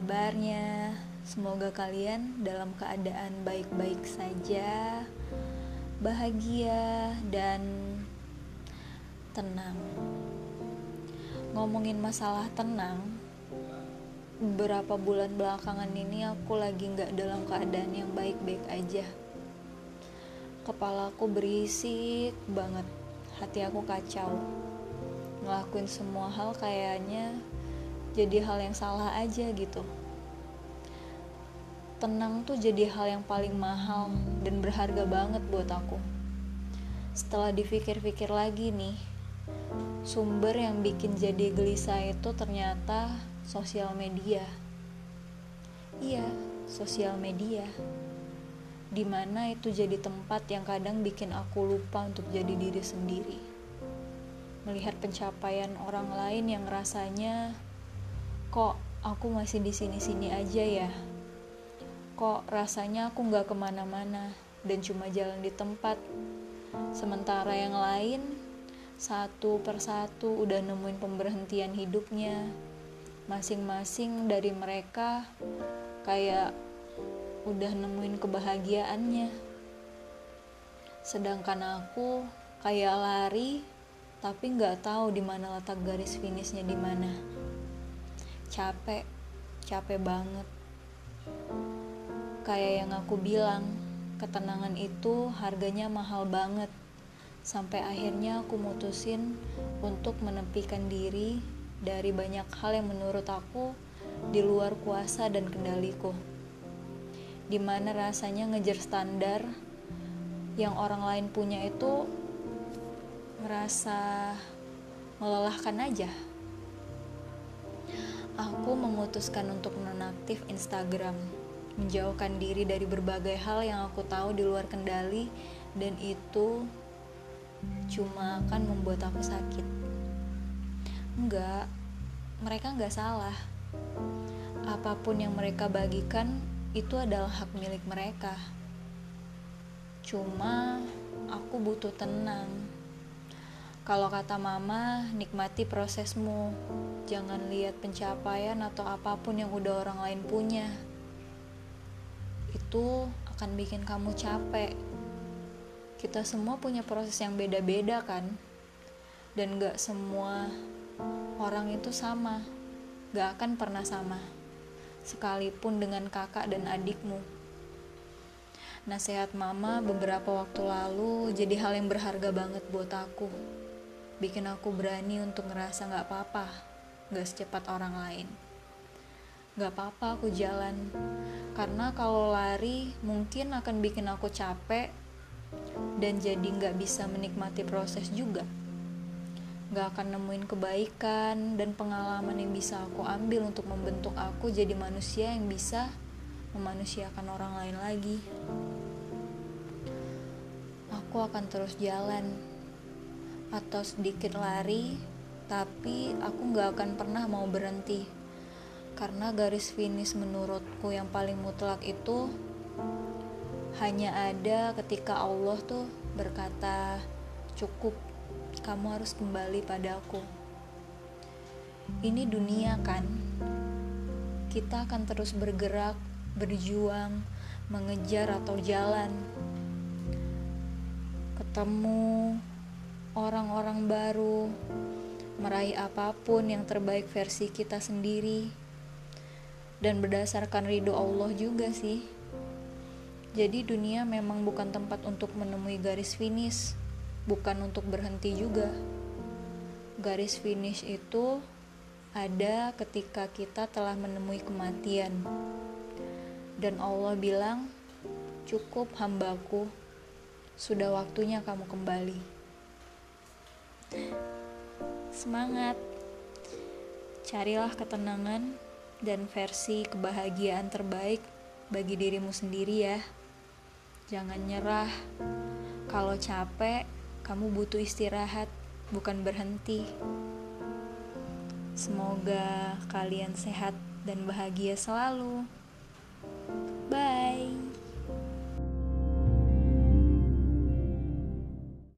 kabarnya? Semoga kalian dalam keadaan baik-baik saja, bahagia, dan tenang. Ngomongin masalah tenang, beberapa bulan belakangan ini aku lagi nggak dalam keadaan yang baik-baik aja. Kepalaku berisik banget, hati aku kacau. Ngelakuin semua hal kayaknya jadi hal yang salah aja gitu tenang tuh jadi hal yang paling mahal dan berharga banget buat aku. Setelah dipikir-pikir lagi nih, sumber yang bikin jadi gelisah itu ternyata sosial media. Iya, sosial media. Di mana itu jadi tempat yang kadang bikin aku lupa untuk jadi diri sendiri. Melihat pencapaian orang lain yang rasanya kok aku masih di sini-sini aja ya? Kok rasanya aku nggak ke mana-mana dan cuma jalan di tempat? Sementara yang lain satu persatu udah nemuin pemberhentian hidupnya. Masing-masing dari mereka kayak udah nemuin kebahagiaannya. Sedangkan aku kayak lari tapi nggak tahu di mana letak garis finishnya di mana capek capek banget Kayak yang aku bilang, ketenangan itu harganya mahal banget. Sampai akhirnya aku mutusin untuk menepikan diri dari banyak hal yang menurut aku di luar kuasa dan kendaliku. Di mana rasanya ngejar standar yang orang lain punya itu merasa melelahkan aja. Aku memutuskan untuk nonaktif Instagram menjauhkan diri dari berbagai hal yang aku tahu di luar kendali dan itu cuma akan membuat aku sakit. Enggak, mereka enggak salah. Apa pun yang mereka bagikan itu adalah hak milik mereka. Cuma aku butuh tenang. Kalau kata mama, nikmati prosesmu. Jangan lihat pencapaian atau apa pun yang udah orang lain punya itu akan bikin kamu capek. Kita semua punya proses yang beda-beda kan? Dan gak semua orang itu sama. Gak akan pernah sama. Sekalipun dengan kakak dan adikmu. Nasihat mama beberapa waktu lalu jadi hal yang berharga banget buat aku. Bikin aku berani untuk ngerasa gak apa-apa. Gak secepat orang lain. Gak apa-apa aku jalan karena kalau lari mungkin akan bikin aku capek dan jadi nggak bisa menikmati proses juga nggak akan nemuin kebaikan dan pengalaman yang bisa aku ambil untuk membentuk aku jadi manusia yang bisa memanusiakan orang lain lagi aku akan terus jalan atau sedikit lari tapi aku nggak akan pernah mau berhenti. Karena garis finish menurutku yang paling mutlak itu hanya ada ketika Allah tuh berkata cukup kamu harus kembali padaku. Ini dunia kan? Kita akan terus bergerak berjuang mengejar atau jalan ketemu orang-orang baru meraih apa pun yang terbaik versi kita sendiri dan berdasarkan ridho Allah juga sih. Jadi dunia memang bukan tempat untuk menemui garis finish, bukan untuk berhenti juga. Garis finish itu ada ketika kita telah menemui kematian. Dan Allah bilang, "Cukup hambaku, sudah waktunya kamu kembali." Semangat. Carilah ketenangan dan versi kebahagiaan terbaik bagi dirimu sendiri ya. Jangan nyerah. Kalau capek, kamu butuh istirahat, bukan berhenti. Semoga kalian sehat dan bahagia selalu.